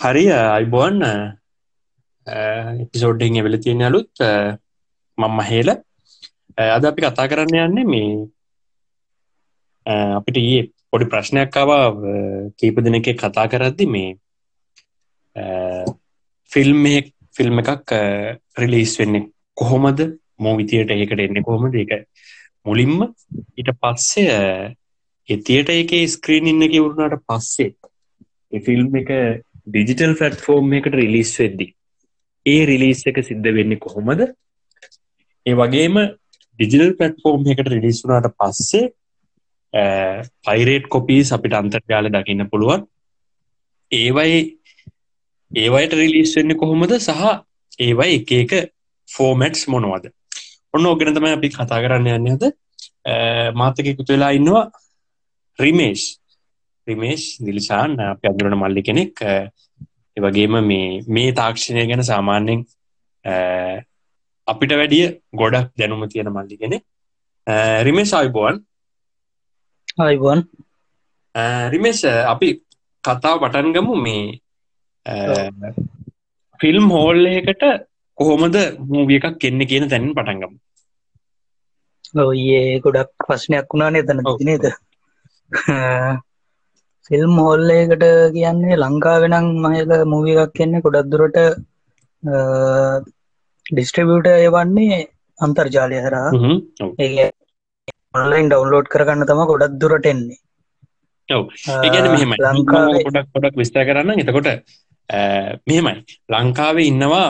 හරිය අයිබෝන් එපිසෝඩ්ඩෙන් එවෙල තියෙන අලුත් මං මහේල. අද අපි කතා කරන්න යන්නේ මේ අපිට ඒ පොඩි ප්‍රශ්නයක්කාවා කීප දෙනක කතා කරද්දි මේ ෆිල්ම් ෆිල්ම් එකක් රිලිස් වෙන්නේ කොහොමද? මෝවිතියට ඒකට එන්න කොහොමද? එක මුලින්ම ඊට පස්සේ එතියට එක ස්ක්‍රීන් ඉන්න කිවරුණට පස්සේ ෆිල්ම් එක ඩිජිටල් ෆලට්ෆෝර්ම් එකට රිලිස් වෙද්දි ඒ රිලිස් එක සිද්ධ වෙන්නේ කොහොමද? ඒ වගේම ඩිජිටල් පටෆෝර්ම් එකට රිලිස් වුනාට පස්සේ පයිරේට් කොපීස් අපිට අන්තර්ජාල දකින්න පුළුවන්. ඒවයි ඒවයට රිලිස් වෙන්න කොහොමද? සහ ඒවයි එක එක ෆෝමටස් මොනවද? ඔන්න ඕගෙන තමයි අපි කතා කරන්න යන්න හද මාතකෙකුතු වෙලා ඉන්නවා රිමේෂ්. රිමේෂ් දිලිසාන් අප අඳුරන මල්ලි කෙනෙක්. එවගේම මේ මේ තාක්ෂණය ගැන සාමාන්‍යෙන් අපිට වැඩිය ගොඩක් දැනුම තියෙන මල්ලි කෙනෙ රිමේශ අයිබෝන් අයිබෝන් රිමේශ අපි කතාව පටන්ගමු මේ ෆිල්ම් හෝල්ලයකට කොහොමද මූවිය එකක් කෙන්න කියන තැනින් පටන්ගම ඔයේ ගොඩක් ප්‍රශ්නයක් වුණානේ තන නේද ෆිල්ම් හොල්ලයකට කියන්නේ ලංකාවෙනම් මහක මූවිය එකක් කියන්නේ ගොඩක් දුරට ඩිස්ට්‍රිබියට එවන්නේ අන්තර්ජාලය හරා ඒ ඔන්ලයින් ඩවන්ලෝඩ් කරගන්න තම ගොඩක් දුරට එන්නේ. ගොඩක් ගොඩක් විස්තර කරන්න එතකොට මෙහෙමයි. ලංකාවේ ඉන්නවා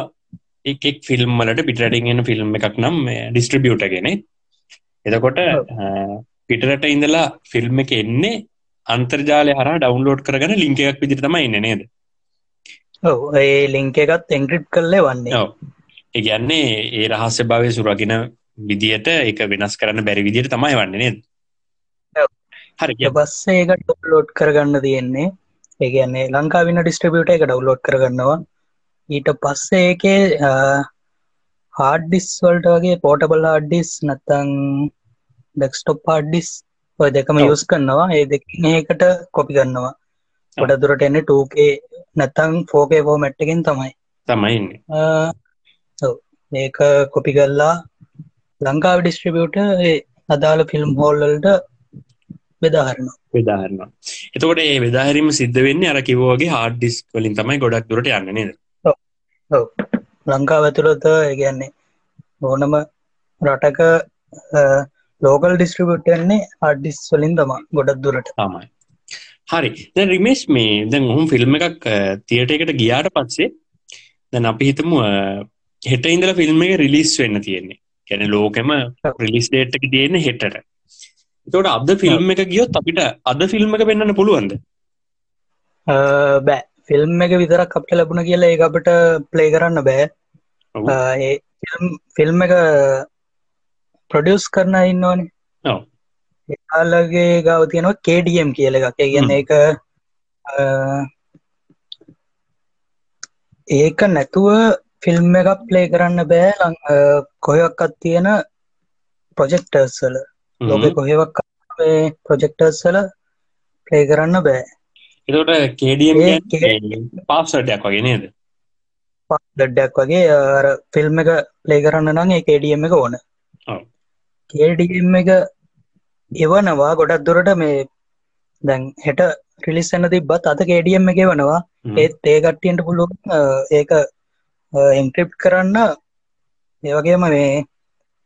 එකෙක් ෆිල්ම් වලට පිටරටින් එන ෆිල්ම් එකක් නම් ඩිස්ට්‍රිබියට ගෙන එතකොට පිටරට ඉඳලා ෆිල්ම් එක එන්නේ අන්තර්ජාලය හර ඩවන්ලෝඩ් කරගන ලිංක එකක් විදිර තමයි එන්න නේද? ඔව. ඒ ලිංක එකත් එංක්‍රිප් කරලේ වන්නේ ඒ ගැන්නේ ඒ රහස්‍ය භාවය සුරගෙන විදියට එක වෙනස් කරන්න බැරි විදියට තමයි වන්නේ නේද? හරි පස්සේ එක ඩවලෝඩ් කරගන්න තියෙන්නේ. ඒගන්නේ ලංකාවින්න ඩිස්ට්‍රිබියට එක ඩවලෝඩ් කරගන්නවා. ඊට පස්සේ ඒකේ හාඩ්ඩිස් වල්ට වගේ පෝටබල් හාඩ්ඩිස් නත්තං ඩෙක්ස්ටොප් හාඩ්ඩිස් ඔය දෙකම යස් කරනවා. ඒ දෙක ඒකට කොපි ගන්නවා ගොඩ දුරට එන්න ටෝකේ නැතං ෆෝකේ ෆෝ මැට්ටකින් තමයි. තමයි ඒක කොපි කල්ලා ලංකාව ඩිස්ට්‍රිබියට අදාළ ෆිල්ම් හෝල්ලල්ට බෙදාහරන බෙදාහරන එතකොට ඒ වෙදාහරීම සිද්ධ වෙන්නේ අර කිවෝගේ හාඩ් ඩිස් වලින් තමයි ගොඩක් දුරට යන්න නේද? ලංකාව ඇතුළත ඒගන්නේ ඕනම රටක ලෝකල් ඩිස්ට්‍රිබියටන්නේ අඩ්ඩිස් වලින් තම ගොඩක් දුරට. තමයි. හරි. දැ රිමේස් මේ දැන් ඔහුම් ෆිල්ම් එකක් තියට එකට ගියාට පත්සේ දැන් අපි හිතමු හෙට ඉඳල ෆිල්ම් එක රිලිස් වෙන්න තියෙන්නේ. ගැන ලෝකෙම රිලිස් ඩේට්ක තියෙන හෙටට. තොට අද ෆිල්ම් එක ගියොත් අපිට අද ෆිල්ම් එක පෙන්න්න පුළුවන්ද? බෑ. ෆිල්ම් එක විතරක් අපට ලැබුණ කියලා ඒ අපට ප්ලේ කරන්න බෑ. ෆිල්ම් එක ප්‍රඩියස් කරන ඉන්නවනේ එයාලගේ ගාව තියෙනවා කේඩියම් කියල එකක්. කියන්න එක ඒක නැතුව ෆිල්ම් එකක් ප්ලේ කරන්න බෑ. කොයක්කත් තියෙන ප්‍රොජෙක්ටර්ස්වල ලෝක කොහෙවක් ප්‍රොජෙක්ටර්ස්වල ප්ලේ කරන්න බෑ. එතට කේඩියම් පාස්සටයක් වගේ නේද? ඩඩ්ඩක් වගේ ෆිල්ම් එක ප්ලේ කරන්න නම් ඒ කේඩියම් එක ඕන කේඩියම් එක එවනවා ගොඩක් දුරට මේ දැන් හෙට රිලිස්සන්න තිබත් අත කේඩියම් එක වනවා ඒත් ඒකට්ටියන්ට පුළුවන් ඒක එන්ක්‍රිප් කරන්න. ඒවගේම මේ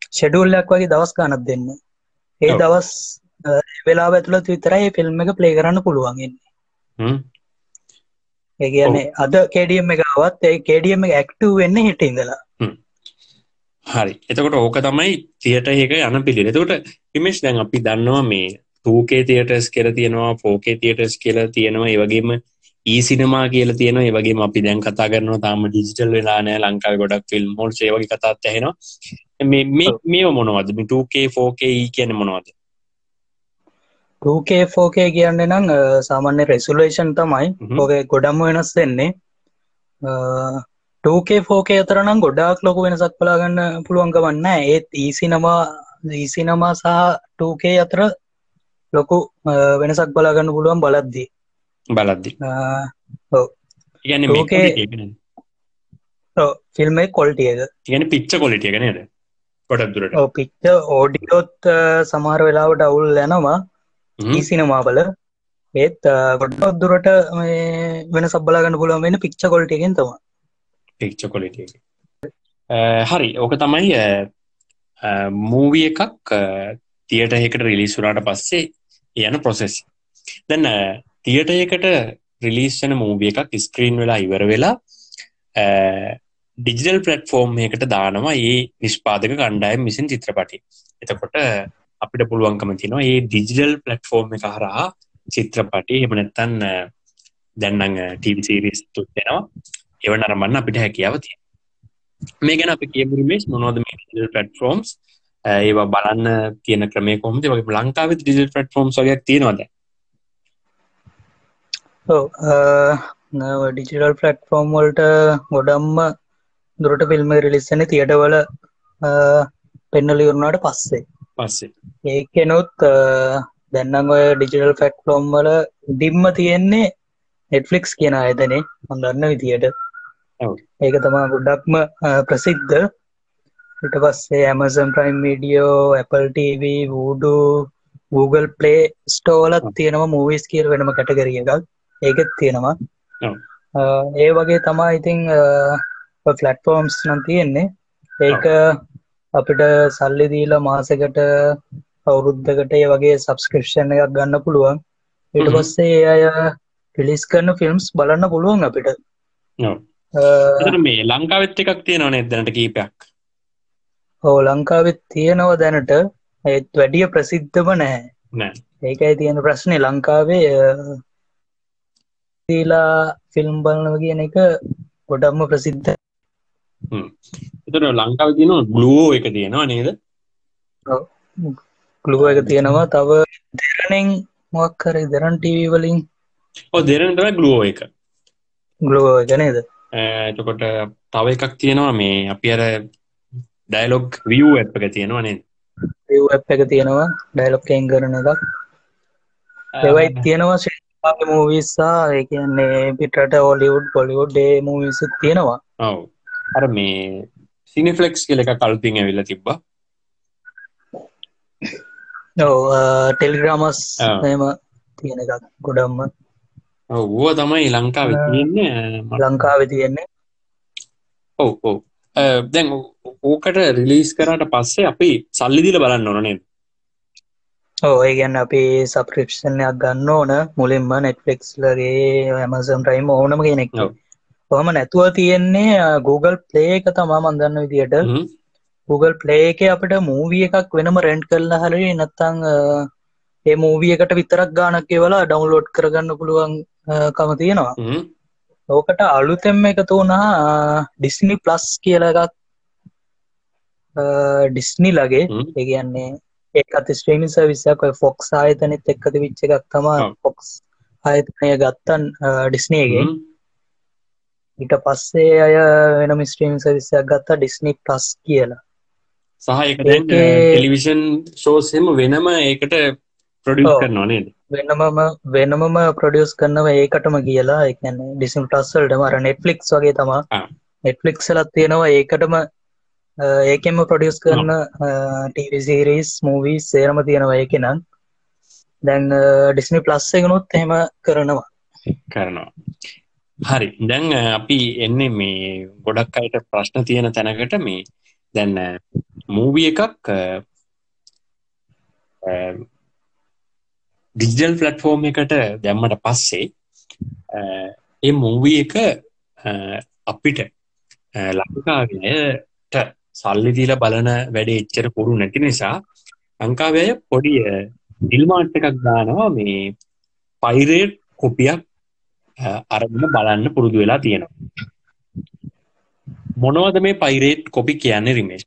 ෂෙඩුල්ලක් වගේ දවස් ගානත් දෙන්න. ඒ දවස් වෙලා ඇතුළත් විතරයි ෆිල්ම් එක ප්ලේ කරන්න පුළුවන්ගන්නේ ඒ කියන්නේ අද කේඩියම් එකවත් ඒ කේඩියම් එක ඇක්ටව වෙන්න හිට ඉඳලා හරි. එතකොට ඕක තමයි තියට ඒක යන පිළි එතකොට ඉමේශ් දැන් අපි දන්නවා මේ තූකේ තියටස් කෙර තියෙනවා ෆෝකේ තියටස් කියලා තියෙනවා ඒවගේම ඊසිනමා කියල තියෙන ඒවගේ අපි දැන් කතා කරනවා තාම ඩිජිටල් වෙලානෑ ලංකාව ගොඩක් ෆිල්ම් හොල් ඒවගේ කතාත් ඇහෙනවා. මේ මොනවද? ටූකේ ෆෝකේ කියන මොනවද? ටූකේ ෆෝකේ කියන්න නම් සාමාන්‍ය රෙසුලේෂන් තමයි ෝක ගොඩම්ම වෙනස් වෙන්නේ ටෝකේ ෆෝකේ අතරනම් ගොඩාක් ලොක වෙනසක් පලාගන්න පුළුවන්ක වන්න ඒත් ඊසිනවා ඊසිනමා සහ ටෝකේ අතර ලොකු වෙනසක් බලාගන්න පුළුවන් බලද්දී. බලද්දි. ෆිල්ම් එක කොල්ටිය එක ගැන පිච්ච කොලිටිය ගැනද ගොඩක් දුරට. පිච්ච ඕඩියෝත් සමහර වෙලාවට අවුල් යනවා. ඒ සිනමා බල ඒත් ගොඩක් දුරට මේ වෙන සබ්බලාගන්න පුළුවන් වෙන පික්ෂ කොල්ටගෙන් තම පික්ච කොලිටිය uh, හරි. ඕක තමයි uh, uh, මූවිය එකක් තියට එකට රිලිස්සුරට පස්සේ යන ප්‍රොසෙස් දැන්න තියටයකට රිලිස්සන මූවිය එකක් ස්ක්‍රීන් වෙලා ඉවර වෙලා ඩිජිටල් පලට්ෆෝර්ම් එකට දානවා ඒ නිෂ්පාදක කණ්ඩායම් විසින් චිත්‍රපටි එතකොට අපිට පුළුවන්කම තිනවා ඒ ඩිජිටල් පලට්ෆෝර්ම් එක හරහා චිත්‍රපටි එමනැත්තන්න දැන්නඟ ටීවිසිරිස් තුත් දෙෙනවා එව නරමන්න අපිට හැකියාව තිය මේ ගැන අප කියමුරිමේස් මොනෝද මේ පටෆෝම්ස් ඒවා බලන්න තියෙන ක්‍රමය කොමද වගේ ලංකාව ඩිජල් පටෆෝම් සොයක් තියෙනවද? ඩිජිටල් පලට්ෆෝර්ම් වල්ට ගොඩම්ම දුරට ෆිල්ම රිලිස්සන තියටවල පෙන්නලිවරුණාට පස්සේ. පස්සේ. ඒකෙනුත් දැන්නම් ඔය ඩිජිටල් ෆැක්ලෝම් වල ඩිම්ම තියෙන්නේ නෙට්ෆලික්ස් කියන අයතනේ හොඳන්න විදියට ඒක තමා ගොඩක්ම ප්‍රසිද්ධ. ඉට පස්සේ Amazon prime video Apple TV Vudu Google play ස්ටෝලත් තියෙනවා මූවිස් කියර වෙනම කටගරිය එකක්. ඒකෙත් තියෙනවා. ඒ වගේ තමා ඉතිං ෆලට්ෆෝම්ස් නම් තියෙන්නේ. ඒක අපිට සල්ලි දීලා මාසකට අවුරුද්ධකට ඒ වගේ සබස්ක්‍රපෂන් එකක් ගන්න පුළුවන්. ඊට පස්සේ අය පිලිස් කරන ෆිල්ම්ස් බලන්න පුළුවන් අපිට මේ ලංකාවෙත් එකක් තියෙනවනේ දැනට කීපයක්? හෝ ලංකාවෙත් තියෙනවා දැනට. ඒත් වැඩිය ප්‍රසිද්ධම නැහැ. ඒකයි තියෙන ප්‍රශ්නය ලංකාවේ දීලා ෆිල්ම් බලනව කියන එක ගොඩක්ම ප්‍රසිද්ධ. එතට ලංකාව තියන ගලුවෝ එක තියෙනවා නේද? ගලුව එක තියෙනවා. තව දෙරනෙන් මොක්කර දෙරන් ටීවී වලින්. ඕ දෙරනටව ගලුවෝ එක. ගලුව ගැනේද එතකොට තව එකක් තියෙනවා මේ අපි අර ඩයිලොග් වියූ එක තියෙනවානේ ඇප් එක තියෙනවා ඩයිලොක්කෙන් කරන එකක්. එවයි තියෙනවා මූවිස්සා ඒකන්නේ පිටට ඔලිවුඩ් පොලිවුඩ් ඩේ මූවිසු තියෙනවා. ඔව. අර මේ සිනිෆලෙක්ස් කියල එක කල්තිං ඇවිල්ල තිබ්බා. ටෙල්ග්‍රාමස් එම තියෙන එකක් ගොඩම්ම ඔව්ුව තමයි ලංකාව තියන්නේ ලංකාව තියෙන්නේ. ඔව් ඔව්. දැන් ඕකට රිලිස් කරට පස්සේ අපි සල්ලිදිල බලන්න ඕනේ ඕ ඒ ගැන්න අපි සප්‍රිප්ෂණයක් ගන්න ඕන. මුලින්ම නෙට්ෆෙක්ස් ලගේ ඇමසම් රයිම ඕනම කෙනෙක් ඔහම නැතුව තියෙන්නේ Google ප්ලේ එක තමා මන්දන්න විදියට. Google ප්ලේ එක අපට මූවිය එකක් වෙනම රෙන්ට් කරලා හරි නැත්තං ඒ මූවියකට විතරක් ගානක් ඒවලා ඩවන්ලෝඩ් කරගන්න පුළුවන් කම තියෙනවා. ඕකට අලුතෙම්ම එකතු වුණා ඩිස්නි ප්ලස් කියල එකක් ඩිස්නි ලගේ ඒගන්නේ ඒත් ස්ට්‍රීමි සවිස්සයක් ෆොක්ස් ආයතනෙත් එක්කද විච්ච එකක් තමා ෆොක්ස් ආයතනය ගත්තන් ඩිස්නේගේ ඊට පස්සේ අය වෙන මිස්ට්‍රීම් සවිස්සයක් ගත්තා ඩිස්නි ප්ලස් කියලා. සහ ටෙලිවිෂන් ෂෝසෙම වෙනම ඒකට ප්‍රඩියස් කරනවා නේද? වෙනමම වෙනමම ප්‍රඩියස් කරනව ඒකටම කියලා. එකන ඩිසිම් ටස්සල්ට මර නෙට්ලික්ස් වගේ තමා නෙට්ලික්සලත් තියෙනවා ඒකටම ඒකෙම ප්‍රඩියස් කරන ටීවිසිරිස් මූවී සේරම තියෙනවා ඒක නම්. දැන් ඩිස්නි ප්ලස් එකනුත් එහෙම කරනවා. කරනවා. හරි. දැන් අපි එන්නේ මේ ගොඩක් අයට ප්‍රශ්න තියෙන තැනකට මේ දැන්න මූවිය එකක් ඩිජිටල් ෆලට්ෆෝර්ම් එකට දැම්මට පස්සේ ඒ මූවී එක අපිට ලංකාවයට සල්ලි දීල බලන වැඩේ එච්චර පුරු නැති නිසා ලංකාවය පොඩිය නිල්මාට් එකක් දානවා මේ පයිරේට් කොපියක් අරගෙන බලන්න පුරුදු වෙලා තියෙනවා. මොනවද මේ පයිරේට් කොපි කියන්නේ රිමේශ්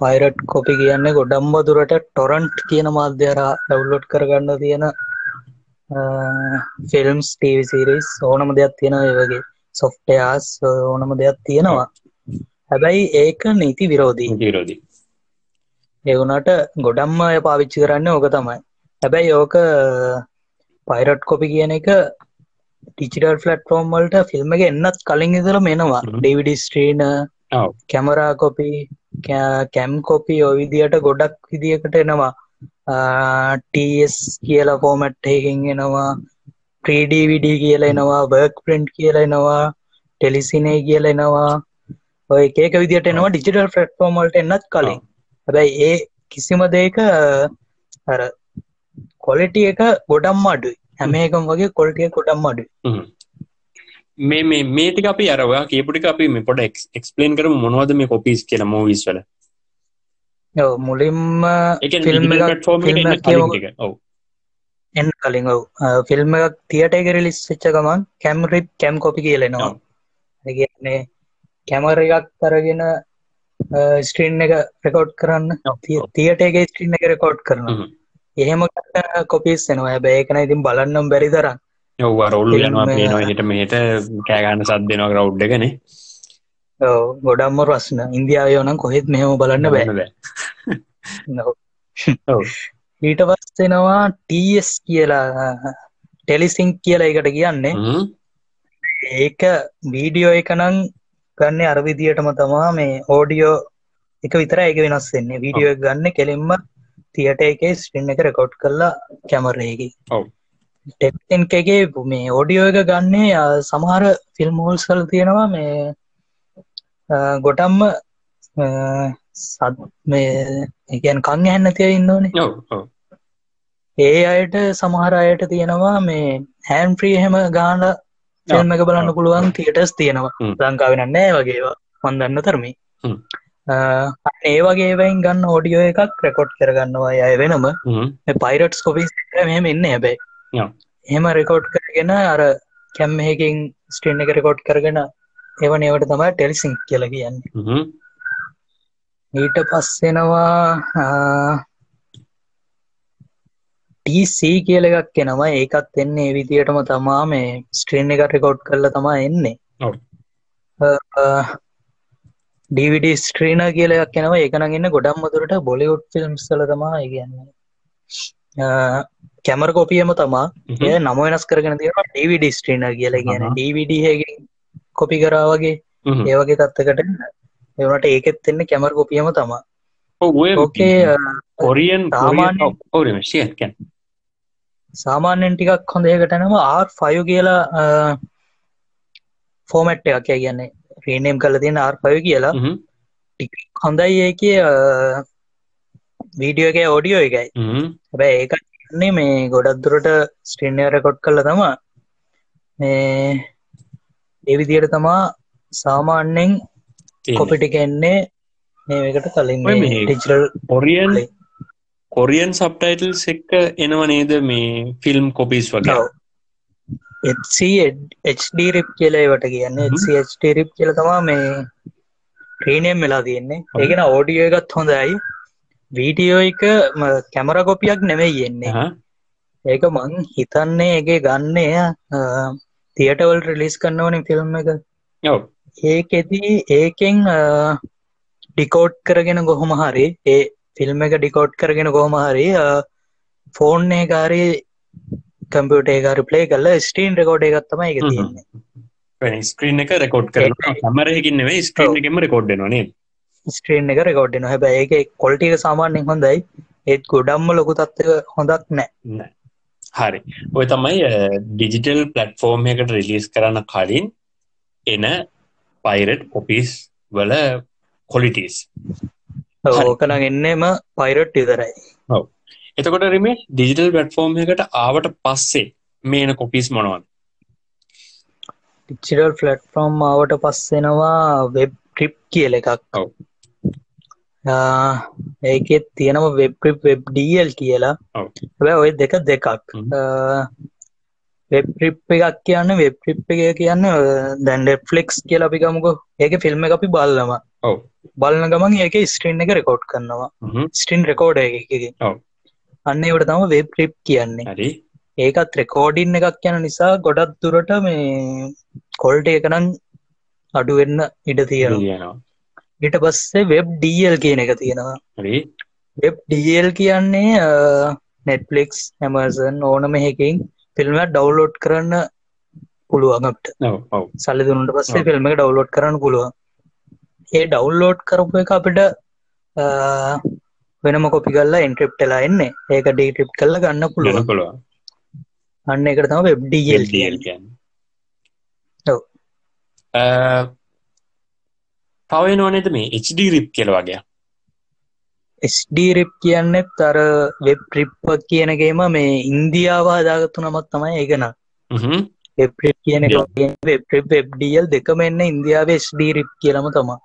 පයිරට් කොපි කියන්නේ ගොඩම්බ දුරට ටොරන්ට් කියන මාධ්‍යරා ඩව්ලෝඩ් කරගන්න තියෙන ෆිල්ම්ස් ටීවිසිරිස් ඕනම දෙයක් තියෙන වගේ. සොෆ්ටයාස් ඕනම දෙයක් තියෙනවා. හැබැයි ඒක නීති විරෝධී. විරෝධී. එවුනට ගොඩම්ම අය පාවිච්චි කරන්න ඕක තමයි. හැබැයි ඕක පයිරට් කොපි කියන එක ටිචිටල් ෆලට්ෆෝර්ම් වලට ෆිල්ම් එක එන්නත් කලින් ඉදරම එනවා. හ්ම්. DVD screener camera copy cam copy ඔවිදියට ගොඩක් විදිකට එනවා. ටස් කියලා ෆෝමට් එකකින් එනවා. ප්‍රීඩවිඩ කියල එනවා. බර්ක් ප්‍රන්ට් කියල එනවා. ටෙලිසිනේ කියල එනවා. ඔය ඒක විදිට එනවා ඩිජිටල් ෆලට්ෆෝර්මල්ට එන්නත් කලින්. හැබැයි ඒ කිසිම දෙක අර කොලිටිය එක ගොඩම් අඩුයි. හැම එකම් වගේ කොල්ටිය කොඩම් අඩු හ්ම්. මේ මේ මේටික අපි අරවා කියපුටි අපි මේ පොඩ එක්ස්පලේන් කරම මොනවද මේ කොපිස් කියල මෝවිස් වල. මුලින්ම ෆිල්ම් කලින් ඔව්. ෆිල්ම් එකක් තියට එක රිලිස් වෙච්ච ගමන් කැම්රිප් කැම් කොපි කියලෙනවා. ඒගන්නේ කැමර එකක් කරගෙන ස්ට්‍රීන් එක රෙකෝඩ් කරන්න. තියට එක ස්ට්‍රීන් එක රෙකෝඩ් කරන හ්ම්. එහෙම කොපිස් එනවා. බෑකන ඉතින් බලන්නම් බැරි දරන්න ඔව් රොල්ලු යනවා පේනවා හිට මෙහෙට කෑගන්න සත් දෙනවා රවුඩ් එකන. ගොඩම්ම රස්න ඉන්දියාව යෝනම් කොහෙත් මෙහම බලන්න බෑ. ඊට පස්සෙනවා ටස් කියලා ටෙලිසිංක් කියලා එකට කියන්නේ. ඒක වීඩියෝ එකනං ගන්න අරවිදියටම තමා මේ ඕඩියෝ එක විතර එක වෙනස් වෙන්නේ. වීඩියෝ ගන්න කෙලින්ම තියට එක ස්ටින් එක රෙකෝඩ් කරලා කැමරේකි ඔව්. ටෙක්ෙන් එකගේ මේ ඕඩියෝ එක ගන්නේ සමහර ෆිල්ම් හෝල්ස් කල් තියෙනවා මේ ගොටම්ම සත් මේ එකන් කං හැන්න තිය ඔව් ඒ අයට සමහර අයට තියෙනවා මේ හැන් ප්‍රී හෙම ගාන ෆිල්ම් එක බලන්න. පුළුවන් තියටස් තියෙනවා. ලංකාවෙන නෑ වගේවා මන්දන්න තරමි. ඒ වගේවයින් ගන්න ඕඩියෝ එකක් රෙකොඩ් කරගන්නවා අය වෙනම. පයිරට්ස් කොපිස් මෙහම එන්න හැබැයි. එහෙම රෙකෝඩ් කරගෙන අර කැම්මහකින් ස්ටේන් එක රෙකෝඩ් කරගෙන ඒව නවට තමයි ටෙලිසිං කියල කියන්නේ. ඊට පස්සෙනවා ටසී කියල එකක් එනවා. ඒකත් එන්නේ විදියටම තමා මේ ස්ට්‍රීන් එක රෙකෝඩ් කරල තමා එන්නේ. ඩවිඩ ස්ට්‍රීන කියලයක් කෙනවා ඒකන ඉන්න ගොඩම් මතුරට බොලිවුඩ් ෆිල්ම් සල තමා කියන්නේ කැමර කොපියම තමා. ඒ නම වෙනස් කරගෙන තියෙන ඩවිඩ ස්ට්‍රීන කියල කියන අහහ. ඩවිඩ හගේ කොපි කරාවගේ. ඒවගේ තත්තකට එවනට ඒකෙත් එන්න කැමර කොපියම තමා ඕකේ කොරියන් සාමාන්‍යයෙන්- ඔව් ශියත් කැන් සාමාන්‍යෙන් ටිකක් හොඳ ඒකටනම ආර් ෆයු කියලා ෆෝමට් එකක් කියන්නේ රීනම් කල තියෙන ආර් පය කියලා. ටික හොඳයි ඒක වීඩියෝ එක ඕඩියෝ එකයි හ්ම්. හැබැ ඒක න්නේ මේ ගොඩක් දුරට ස්ට්‍රීනය රෙකොඩ් කල තමා. මේ එවිදියට තමා සාමාන්‍යෙන් තියෙන්නේ. කොපිටික එන්නේ මේකට කලින් මේ ටිචරල් කොරියන් සබ්ටයිටල්ස් එක්ක එනව නේද මේ ෆිල්ම් කොපිස් වගේ? HD රිප් කියලේවට කියන්න. රිප් කියල තමා මේ ප්‍රීනයම් වෙලා තියෙන්නේ. ඒගෙන ඕඩියෝ එකත් හොඳයි වීඩියෝ එක කැමර කොපියක් නෙමෙයි යෙන්නේ ඒක මං හිතන්නේ එක ගන්නේ තියටවල් රිලිස් කන්නවන ෆිල්ම් එක. ඒකෙදී ඒකෙන් ඩිකෝඩ් කරගෙන ගොහොම හරි ඒ ෆිල්ම් එක ඩිකෝඩ් කරගෙන ගොහොම හරි ෆෝන් ඒකාරි කම්පියුටේ කාරි ප්ලේ කල්ල ස්ටීන් රෙකෝඩ් එකත්තම එක. තියෙන්නේ. ස්ක්‍රීන් එක රෙකෝඩ් කරන ඒක- කැමරයකින් නෙවෙයි ස්ක්‍රීන් ඔව්. එක රෙකෝඩ්න හැබැ ඒක කොල්ටික සාමාන්‍යෙන් හොඳයි ඒත් ගොඩම්ම ලොකු තත්ව හොඳක් නෑ. හරි ඔය තමයි ඩිජිටල් පලට්ෆෝර්ම් එකට රිලිස් කරන්න කලින් එන පයිරට් කොපිස් වල කොලිටස්. ඕකන එන්නෙම පයිරට් ඉදරයි එතකොට රම ඩිජිටල් පලට්ෆෝර්ම් එකට ආවට පස්සේ මේන කොපිස් මොනවද ටිචරල් ෆලට්ෆෝම් ආවට පස්සෙනවා වෙබ් ට්‍රිප් කියල එකක් ඔව්. ඒකෙත් තියෙනම වෙබ් ට්‍රිප් වෙබ් ඩල් කියලා. හැබැ ඔය දෙක දෙකක් හ්ම්. වෙබ් ට්‍රිප් එකක් කියන්න වෙබ් ට්‍රිප් එක කියන්න දැන්ඩ ෆලික්ස් කියල අපි ගමුක ඒක ෆිල්ම් එක අපි බල්ලම. බලන ගමන් ඒක ස්ට්‍රීන් එක රෙකෝඩ් කරනවා. ස්ටින් රෙකෝඩ එක ඔව්. අන්න එවට තම වෙබ් ට්‍රිප් කියන්නේ ඒකත් රෙකෝඩින් එකක් යන නිසා ගොඩක් දුරට මේ කොල්ට එකනම් අඩුවෙන්න ඉඩ තියෙන කියනවා ඊට පස්සේ වෙබ් ඩල් කියන එක තියෙනවා. වෙබ් ඩල් කියන්නේ නෙට්ලික්ස් ඇමසන් ඕනම එකකින් ෆිල්ම් ඩවලෝඩ් කරන්න පුළුවන්ට සල්ලි දුන්නට පස්සේ ෆිල්ම් එක ඩවලෝඩ් කරන්න පුළුවන්. ඒ ඩවල්ලෝඩ් කරපු එක අපිට වෙනම කොපි කල්ලා එන්ට්‍රිප්ටලා එන්නේ. ඒක ඩීට්‍රිප් කල්ල ගන්න පුළුවන්. පුළුවන්. අන්න එකට තම වෙබ්ඩල් තව නොනේද මේ HD රිප් කියල වගේ? ස්ඩරිප් කියන්නෙත් තර වෙබ් ට්‍රිප්ප කියනගේම මේ ඉන්දියාව හදාගත්තු නමත් තමයි ඒගන වෙබ්්‍රිප් කියන වෙබ්ඩියල් දෙකම එන්න ඉන්දියාවේ ස්ඩීරිප් කියලම තමා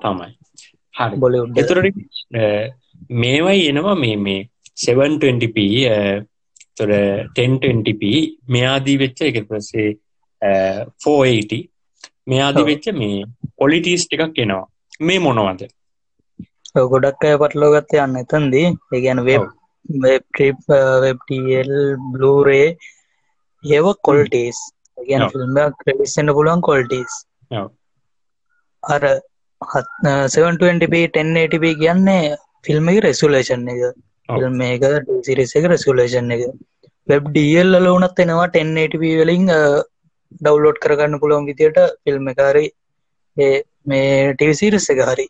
තමයි. හරි. බොල එතුරට මේවයි එනවා මේ මේ 720p තොර 1020p මෙයාදී වෙච්ච එක පස්සේ 480 මෙයාදී වෙච්ච මේ පොලිටිස් එකක් එනවා. මේ මොනවද? ගොඩක් අය පටලෝ ගත්ත යන්න එතන්දී. ඒගැන වෙබ් වෙබ්ටිප් වෙබ්ටල් බ්ලූරේ ඒව කොල්ටේස් ගැන ෆිල්ම් ක්‍රෙඩිස්සන්න පුළුවන් කොල්ටස් අර 720p 1080p කියන්නේ ෆිල්ම් එක රෙසුලේෂන් එක. ෆිල්ම් එක සිරිස එක රෙසුලේෂන් එක. වෙබ් ඩල් ලෝනත් එනවා 1080p වලින් ඩව්ලෝඩ් කරගන්න පුළුවන් විදියට ෆිල්ම් එකරි මේ ටිවිසිරිස එක හරි.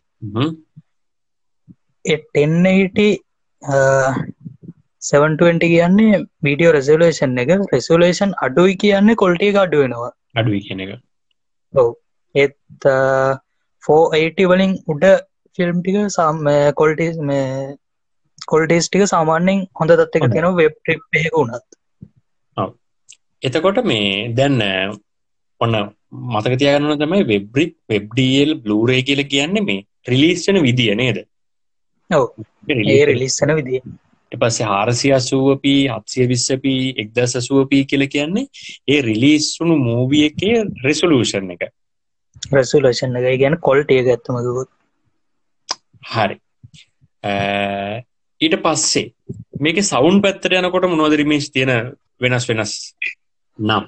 1080 720 කියන්නේ වීඩියෝ රෙසලේෂන් එක. රෙසුලේෂන් අඩුයි කියන්නේ කොල්ටිය අඩු වෙනවා. අඩුයි කියන එක. ඔව. ඒත් 480 වලින් උඩ ෆිල්ම් ටික සාම කොල්ටස් මේ කොල්ටේස් ටික සාමාන්‍යෙන් හොඳ තත්ක තියෙන වෙබ් ට්‍රිප් එක වුණත්. එතකොට මේ දැන්න ඔන්න මතක තියගන්න තමයි වෙබ්රික් වෙබ්ඩල් බ්ලූරේ කියල කියන්නේ මේ රිලිස්ටන විදිිය නේද? රිලිස්සන විදිිය පස්සේ හාරසි අසුවපී හත්සිය විස්සපී එක්ද සසුවපී කියල කියන්නේ ඒ රිලිස්සුණු මූවිය එකේ රෙසලූෂන් එක. රැසුලේෂන් එක. ගැන කොල්ටේ ගත්තමකුත් හරි. ඊට පස්සේ මේක සවුන් පැත්තර යනකොට මොනවදරිමේශ් තියෙන වෙනස් වෙනස් නම්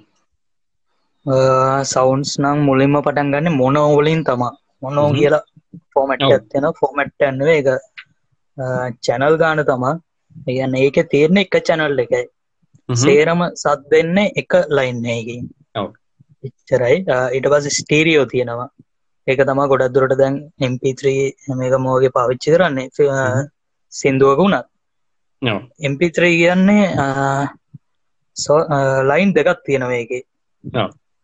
සවන්ස් නම් මුලින්ම පටන් ගන්න මොනෝවලින් තමා මොනෝ කියලා ෆෝමට් ඇත්තියෙන ෆෝමට් ඇන්නුව එක චැනල් ගාන තමා ඒගන්න ඒක තීරණ එක චැනල් එකයි. සේරම සත් දෙන්න එක ලයින්නේකින් එච්චරයි. ඊට පස් ස්ටීරියෝ තියෙනවා. ඒක තමා ගොඩක් දුරට දැන් MP3 මේක මෝගේ පාවිච්චි කරන්නේ. සින්දුවක වුණත්. MP3 කියන්නේ ලයින් දෙකක් තියෙනවා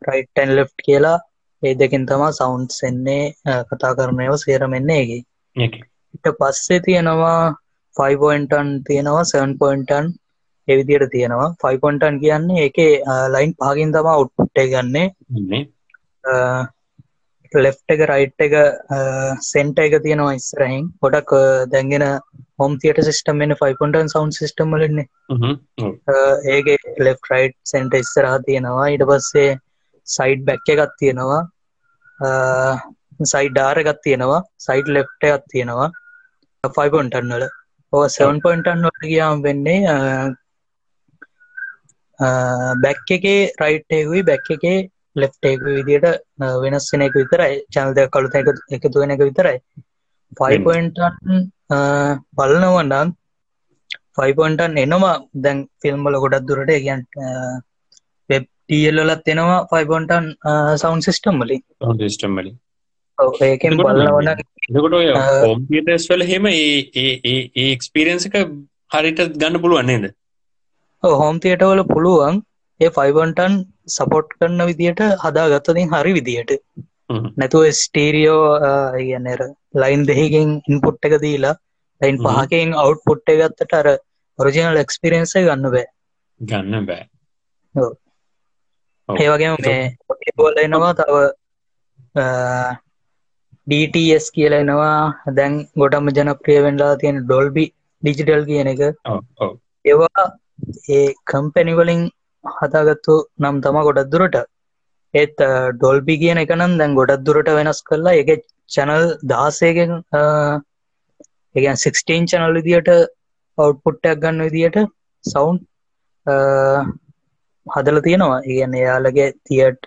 ඒකේ රයිටන් ලෙෆ් කියලා ඒ දෙකින් තමා සවුන්ස් එන්නේ කතා කරනයව සේරමෙන්නේ ඒගේ ඉට පස්සේ තියෙනවා 5පොන්ටන් තියෙනවා 7පොන්ටන් එවිදියට තියෙනවා. 5පොන්ටන් කියන්නේ එක ලයින් පාගින් තමා උට්ටේ ගන්නේ. ලෙෆ් එක රයිට් එක සෙන්ට එක තියෙනවා ඉස්රහින් ගොඩක් දැන්ගෙන හොම් තියට සිස්ටම් එන්න 5පොන්ටන් සවන්් සිස්ටම් ලන්නේ ඒගේ ලෙෆ් රයිට් සෙන්ට ඉස්සරහා තියෙනවා. ඉට පස්සේ සයිඩ් බැක්ක එකත් තියෙනවා. සයිඩ් ඩාර එකත් තියෙනවා. සයිඩ් ලෙප්ට එකත් තියෙනවා. 5පොන්ටන් වල. ඕ 7පොන්ටන් වල ගියාම් වෙන්නේ බැක් එකේ රයිට්යකුයි බැක් එකේ ලෙෆ්ටේක විදියට වෙනස් වෙන එක විතරයි. චනල්ද කළුත එක එකතු වෙන එක විතරයි. ෆයිපොන්ටන් බලනවන්ඩන් ෆයිපොන්ටන් එනවා. දැන් ෆිල්ම්බල ගොඩක් දුරට ගැන් වෙබ් ටියල්ලත් එනවා five point one sound system වලින්. සිිස්ටම් වලින්. ඒකෙන් බලවන කොම්පියටස් වල හෙම ඒ එක්ස්පිරන්සක හරිට ගන්න පුළුවන් නේද? හෝම් තියටවල පුළුවන් ඒ ෆයිබන්ටන් සපොට් කරන්න විදියට හදා ගත්තතින් හරි විදියට. නැතුව ස්ටේරියෝ ගන්නර ලයින් දෙහකින් ඉන්පුට් එක දීලා ලයින් පහකින් අවට් පුට්ට ගත්තට අර ඔරිජිනල් එක්ස්පිරන්ස ගන්න බෑ. ගන්න බෑ ඒ වගේම මේ බෝල එනවා තව DTS කියල එනවා. දැන් ගොඩම ජනප්‍රිය වෙන්ලා තියෙන ඩොල්බි ඩිජිටල් කියන එක. ඒවා ඒ කම්පැනිවලින් හදාගත්තු නම් තම ගොඩක් දුරට. ඒත් ඩොල්බි කියන එකනම් දැන් ගොඩක් දුරට වෙනස් කරලා එක චැනල් දහසේගෙන් එකන් 16 චැනල් විදියට අවට්පුට්ටක් ගන්න විදියට සවුන්් හදල තියෙනවා. ඉගන්න එයාලගේ තියට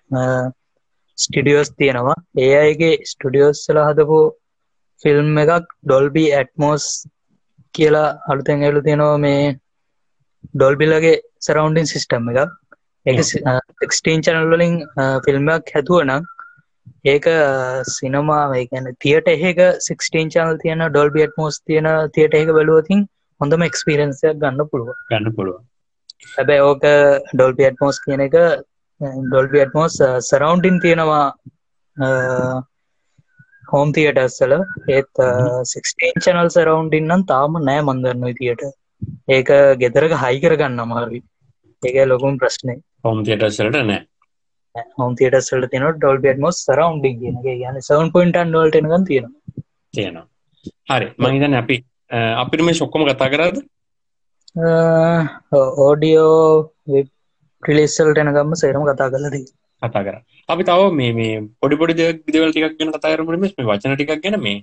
ස්ටිඩියෝස් තියෙනවා. ඒ අයගේ ස්ටඩියෝස්සල හදපු ෆිල්ම් එකක් ඩොල්බි ඇටමෝස් කියලා අලුතැන් එලු තියෙනවා මේ ඩොල්බිලගේ සරවන්ඩින් සිිස්ටම් එක ඒක ක්ස්ටීන් චනල්ලින් ෆිල්ම්මක් හැතුව නම් ඒක සිනමා ගැන තියට එහෙක සික්ස්ටීන් චනල් තියන ඩොල්බියට් මෝස් තියෙන තියට ඒක බලුවතින් හොඳම එක්ස්පිරන්සයක් ගන්න පුළුව ගන්න පුළුව හැබැ ඕක ඩොල්පියට් මෝස් කියන එක ඩොල්පියට් මෝස් සරවන්්ඩින් තියෙනවා හෝම් තියටස්සල ඒත් චනල් සරවන්්ඩින්නම් තාම නෑ මන්දන්න විතියට ඒක ගෙදරක හයි කරගන්න අමාරුයි ඒක ලොකුම් ප්‍රශ්නය හෝම් තියටස්සලට නෑ. හෝම් තියටස්සල තින ඩොල්බියට් මොස් සරවන්්ඩින් කියනගේ යන සවන් පොයින්ටන් ඩොල්ටනග තියෙන තියෙනවා. හරි. මහිතන අපි අපිට මේ ශොක්කොම කතා කරද ඕඩියෝ ප්‍රිලිස්සල්ට එනගම්ම සේරම කතා කලදී කතා කර. අපි තව මේ මේ පොඩි පොඩි දෙවල් ටිකක් ගැන කතා කරමට මේ වචන ටිකක් ගැන මේ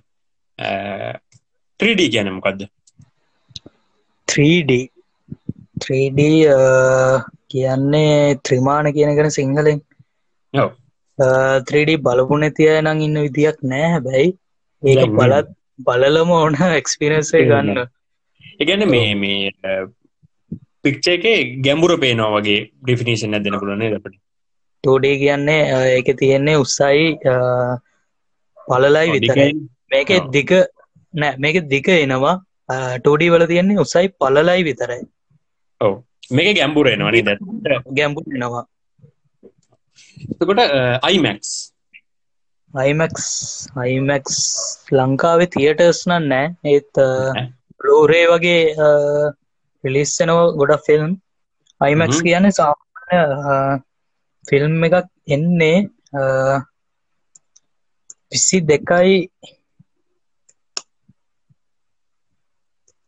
3D ගැනමකක්ද 3D 3D කියන්නේ ත්‍රිමාණ කියනගෙන සිංහලෙන්. 3D බලපු නැතිය නම් ඉන්න විදියක් නෑ හැබැයි. ඒක බලත් බලලම ඕන එක්ස්පිරන්සේ ගන්න එකන මේ මේ පික්ච එක ගැඹුර පේනවා වගේ ඩිෆිනිශන් ඇදෙන පුලනේ දපට ටෝඩේ කියන්නේ ඒක තියෙන්නේ උත්සයි පලලයි විතරයි. මේක දික නෑ මේක දික එනවා. ටෝඩි වල තියෙන්නේ උසයි පලලයි විතරයි. ඔව. මේක ගැම්බුරෙනවා නද? ගැම්බු එනවා. තකොට අයිමැක්ස් අයිමැක්ස් අයිමැක්ස් ලංකාවේ තියටර්ස් නන් නෑ. ඒත් ලෝරේ වගේ පිලිස්සනව ගොඩක් ෆිල්ම් අයිමැක්ස් කියන සාමාන්‍ය ෆිල්ම් එකක් එන්නේ විසි දෙකයි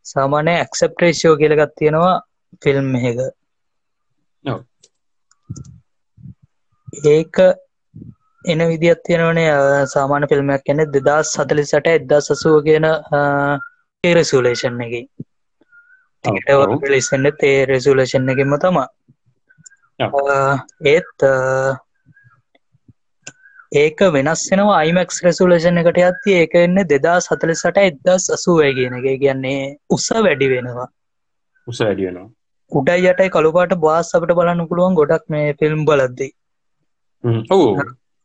සාමානය ඇක්සප්ටේෂෝ කියලගත් තියෙනවා ෆිල්ම් එක ඒක එන විදිත් තියෙනවනේ සාමාන ෆිල්ම්මයක් කැනෙ දෙදස් සතලි සට එදදා සසුව කියන රෙසුලේෂන් එක. ටිකට ලිස්සන්න තේ රෙසුලේෂන් එකෙම තමා ඒත් ඒක වෙනස්සෙනවා අයිමක්ස් රෙසුලේෂන් එකට ඇත්ති ඒක එන්න දෙදා සතලි සට එදස් අසුවය කියන එක. කියන්නේ උස වැඩි වෙනවා. උස වැඩි වෙනවා. උඩයි යටයි කළුපාට බාස් අපට බලන්න පුළුවන් ගොඩක් මේ ෆිල්ම් බලද්දී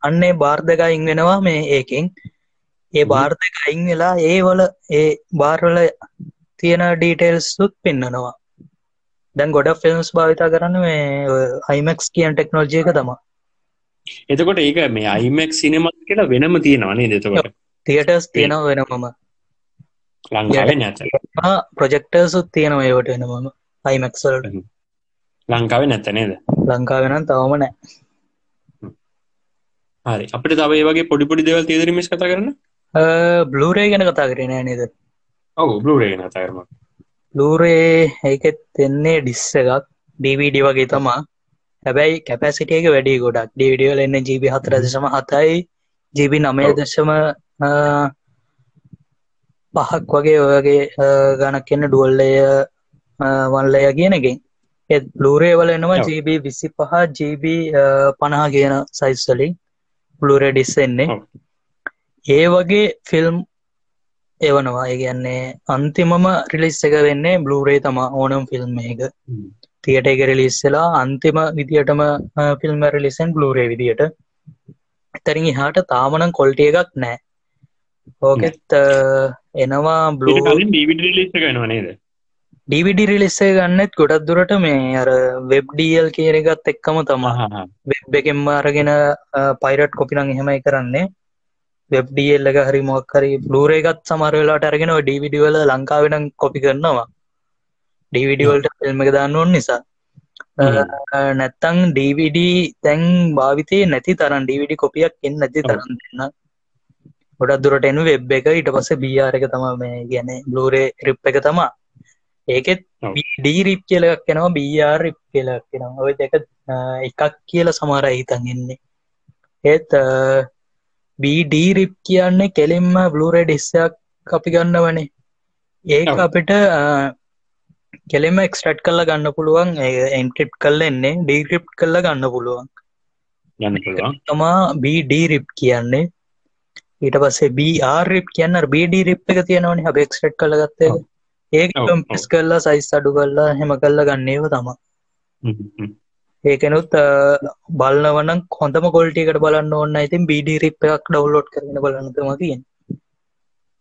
අන්නේ බාර්ධක අයින් වෙනවා මේ ඒකෙන් ඒ බාර්ධක අයින් වෙලා ඒ වල ඒ බාර්වල තියෙන ඩීටේල්ස් සුත් පෙන්න්නනවා දැන් ගොඩ ෆිල්ම්ස් භාවිතා කරන්න මේ අයිමක්ස් කියන් ටෙක්නෝජය එක තමා එතකොට ඒක මේ අයිමක් සිනමත් කියලා වෙනම තියෙනවානේ දෙතකොට තියටස් තියෙනව වෙනමම. ලංකාව ප්‍රජෙක්ටර්සුත් තියෙනව ඒවට වෙනමම අයිමක්සල්ට ලංකාව නැත නේද? ලංකාවෙනම් තවම නෑ හරි. අපිට තව ඒ වගේ පොඩිපොඩි දෙවල් තේදරමිස් කතා කරන බ්ලූරේ ගැන කතා කරන නේද? ඔවු බ්ලූරේ ගැන කතාරම ලූරේ ඒකෙත් එන්නේ ඩිස්ස එකක් ඩීවිඩි වගේ තමා. හැබැයි කැපැසිටියක වැඩි ගොඩක්. ඩිවිඩියල් එන්න ජීබි හතර දශම හතයි. ජීබි නමය දශම පහක් වගේ ඔයගේ ගණක් එන්න ඩුවල්ලය වල්ලය කියනකින් එත් ලූරේ වල එනවා ජීබ විසි පහ ජීබ පණහා කියන සයිස්වලින් ලූරේ ඩිස් එන්නේ ඒ වගේ ෆිල්ම් එවනවා. ඒගන්නේ අන්තිමම රිලිස් එක වෙන්නේ බ්ලූරේ තමා ඕනම් ෆිල්ම් එක. තියට එක රිලිස්සලා අන්තිම විදිටම ෆිල්ම් රිලිසන් බ්ලූරේ විදියට. එතරින් හාට තාමනං කොල්ටිය එකක් නෑ ඕකෙත් එනවා බ්ලූ නේද? ඩවිඩි රිලිස්සේ ගන්නෙත් ගොඩක් දුරට මේ අර වෙබ්ඩියල් කියන එකත් එක්කම තමා වෙබ් එකෙන්ම අරගෙන පයිරට් කොපිනං එහෙමයි කරන්නේ වෙබ්ඩියල්ල එක හරි මොක්කරි බ්ලූරේගත් සමරවෙලාට අරගෙන ඩවිඩිවල ලංකාවෙන කොපි කරනවා. ඩවිඩිවල්ට ෆිල්ම් එක දාන්න ඕන් නිසා. නැත්තං ඩවිඩ තැන් භාවිතය නැති තරන් ඩවිඩි කොපියක් එන්න නැති තරන් දෙන්න. ගොඩක් දුරට එනු වෙබ් එක. ඊට පස්ස බියාර එක තම මේ ගැන බ්ලූරේ රිප් එක තමා ඒකෙත් ඩීරිප් කියලක් කෙනවා බR රිප් කියලක් කෙනවා ඔය දෙක එකක් කියල සමාර හිතන් එන්නේ ඒත් බීඩීරිප් කියන්නේ කෙලින්ම බ්ලූරේ ඩිස්සයක් අපි ගන්න වනේ ඒක අපිට කෙලෙම එක්ස්ටට් කල්ල ගන්න පුළුවන් එන්ක්‍රප් කල්ල එන්නේ ඩීක්‍රප් කල්ල ගන්න පුළුවන්. තමා බීඩීරිප් කියන්නේ. ඊට පස්සේ බRරිප් කියන්න බඩ රිප් එක තියෙනවනි හබ එක්ස්ටට් කළ ගත්තේ ඒක පිස් කල්ලා සයිස් අඩු කල්ලා හෙම කල්ල ගන්නේව තමා ඒකනුත් බලන්නවන්න කොඳම කොල්ටිකට බලන්න ඔන්න ඉතින් බිඩි රිප් එකක් ඩවලෝඩ් කරන බලන්නතම තියෙන්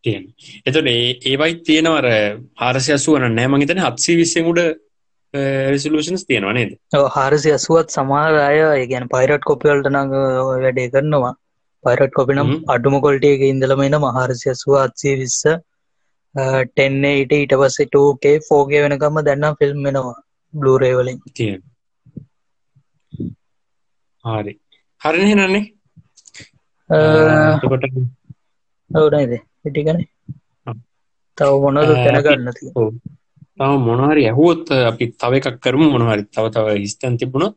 තියෙන එතොට ඒවයි තියෙනවර හාරසය අසුවන නෑමගේතන හත්සි විස්සෙමුඩ රෙසලූෂන්ස් තියෙනවා නේද? හාරසි අසුවත් සමාර අය ඒගැන පයිරට් කොපියල්ට නඟ වැඩේ කරනවා. පයිරට් කොපිනම් අඩුම කොල්ටේක ඉඳලමෙන මහාරසි අසුව අත්සේ විස්ස ටෙන්නේ ඉට ඊට පස්සේ ටෝකේ ෆෝගේ වෙනකම දැන්නම් ෆිල්ම් වෙනවා බ්ලූරේවලින් තියෙන හරි. හරිනය නන්නේ? කොට ඔවුනයිද ඉටිකන තව මොනද දැනගන්න තව මොනහරි ඇහුවොත් අපි තව එකක් කරම. මොනහරි තව තව හිස්තන් තිබුණ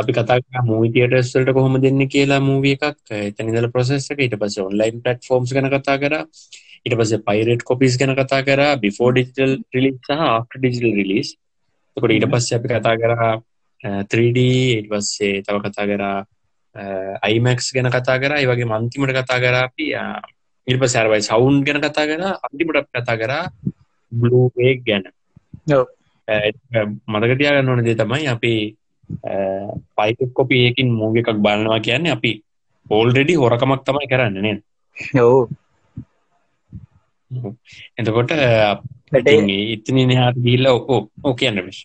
අපි කතා මූවිටියටස්වලට කොහොම දෙන්න කියලා මූවිය එකක්. එතනිදල ප්‍රසෙස්සක ඊට පස ඔන්ලයින් පට ෆෝම්ස් කන කතා කර. ඊට පස පයිරට් කොපිස් ගැන කතා කර. බිෆෝ ඩිජිටල් රිලිස් සහ ඩිජිටල් රිලිස් තකොට ඊට පස්ස අපි කතා කර 3D ඊට පස්සේ තව කතා කරා අයිමක්ස් ගැන කතා කර වගේ මන්තිමට කතා කරාපි ඉල්ප සැරවයි සවුන්් ගැන කතා කර අන්තිමට කතා කරා බ්ලූේ ගැන. මතකතියාගන්න ඕන දේ තමයි අපි පයික කොපි ඒකින් මූග එකක් බලනවා කියන්නේ අපි ඕල්ඩෙඩි හොරකමක් තමයි කරන්න නේ යෝ එතකොට ඉතනි නහට ගිල්ල ඕකෝ ඕ කියන්න විශ්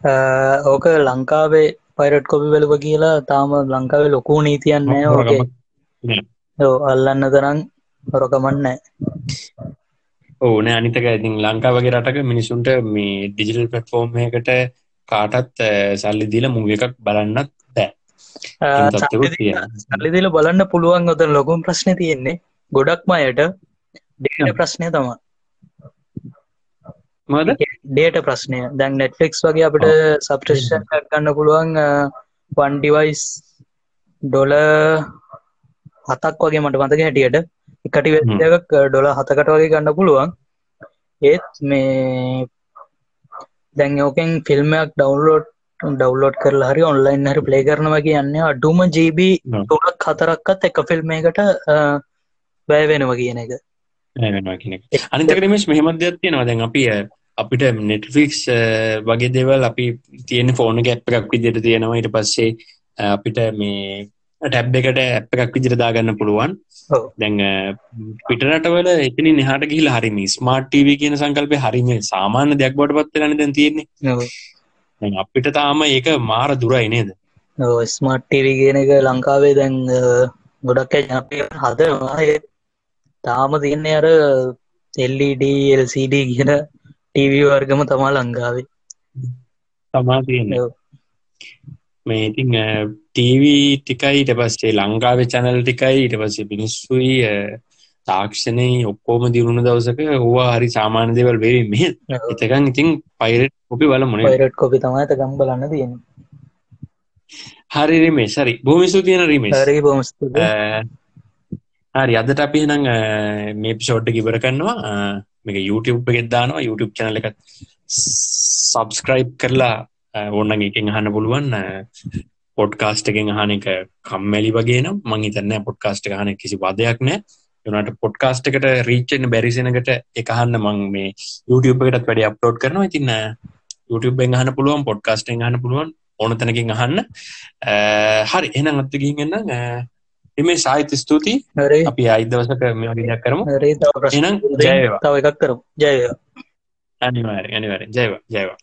ඕක ලංකාවේ පයිරට් කොපි වලව කියලා තාම ලංකාවේ ලොකූ නීතියන්නේ ඕගේ අල්ලන්න තරන් හොරකමන්නෑ ඕන අනිතක ඉතින් ලංකා වගේ රටක මිනිසුන්ට මේ ඩිජිටල් පටෆෝර්ම් එකට කාටත් සල්ලි දීල මුව එකක් බලන්නත් බෑ. සල්ලිදිල බලන්න පුළුවන් ඔත ලොකුම් ප්‍රශ්න තියෙන්නේ. ගොඩක්ම අයට ප්‍රශ්නය තමා මද ඩේට ප්‍රශ්නය. දැන් නෙට්ෆික්ස් වගේ අපට සප්‍රේෂන් ගන්න පුළුවන් වන්ඩිවයිස් ඩොල හතක් වගේ මට මතක හැටියට. එකට වෙදක් ඩොල හතකට වගේ ගන්න පුළුවන්. ඒත් මේ දැන් යෝකෙන් ෆිල්ම්මයක් ඩවන්ලෝඩ් ඩවලෝඩ් කරලා හරි ඔන්ලයින් හරි ප්ලේ කරනවා කියන්නේ අඩුම ජීබ තුනක් හතරක්කත් එක ෆිල්ම් එකට බෑ වෙනවා කියන එක. අනිතකරමේශ මෙහමදයක් තියෙනවා. දැන් අපි අපිට නෙටෆික්ස් වගේ දෙවල් අපි තියෙන ෆෝන ගැප් එකක් විදිට තියෙනවා. ඊට පස්සේ අපිට මේ ටැබ් එකට ඇප් එකක් විදිර දාගන්න පුළුවන්. දැන් පිටරටවල එතනි නිහට ගිහිල හරිම ස්මාර්ට් ටව කියන සංකල්පය හරිම සාමාන්‍ය දෙයක් බොඩ පත්තරන දැන් තියෙන්නේ? අපිට තාම ඒක මාර දුරයි නේද? ස්මාර්ට් ටව කියන එක ලංකාවේ දැන් ගොඩක් ජනපය හදනවා? තාම තියන්නේ අර එල්ඩ එල්CD කියන ටව වර්ගම තමා ලංකාවේ. තමා තියන්න. මේ ඉතිං ටීවී ටිකයි ඉට පස්සේ ලංකාව චැනල් ටිකයි ඉට පස්සේ පිනිස්සුයි තාක්ෂණය ඔක්කෝම දිරුණු දවසක හවා හරි සාමාන්‍ය දෙවල් වේ මෙහ එතකන් ඉතින් පයිරට් කොපි බල මොන පයිරට් කොපි තමයි ගම් බලන්න තියෙන හරි රිමේ සරි භූමිසු තියෙන රිමේ හරි බොම හරි. අදට අපි නම් මේ පිෂෝට්ට කිවර කරනවා මේක YouTube එකෙත් දානවා. YouTube චැනල එකත් සබස්ක්‍රයිබ් කරලා ඔන්න එකෙන් අහන්න පුළුවන් පොඩ්කාස්ට එකෙන් අහන එක කම්මැලි වගේ නම් මංහිතන්න පොඩ්කාස්ට හන කිසි වදයක් නෑ යනට පොඩ්කාස්ට එකට රීච්චෙන් බැරිසෙනකට එකහන්න මං මේ YouTube එකටත් වැඩි අප්ලෝඩ් කරනවා. ඉතින්න YouTube එන් අහන පුළුවන් පොඩ්කාස්ට එහන්න පුළුවන් ඕන තැනකින් අහන්න. හරි. එනම් අත්ත ගින්ගන්න එමේ සාහිත ස්තුතියි. අපි අයිදවසක මේ වගේයක් කරමු. තව එකක් කරමු. ජයවා අනිවාර අනිවර ජයවා ජයවා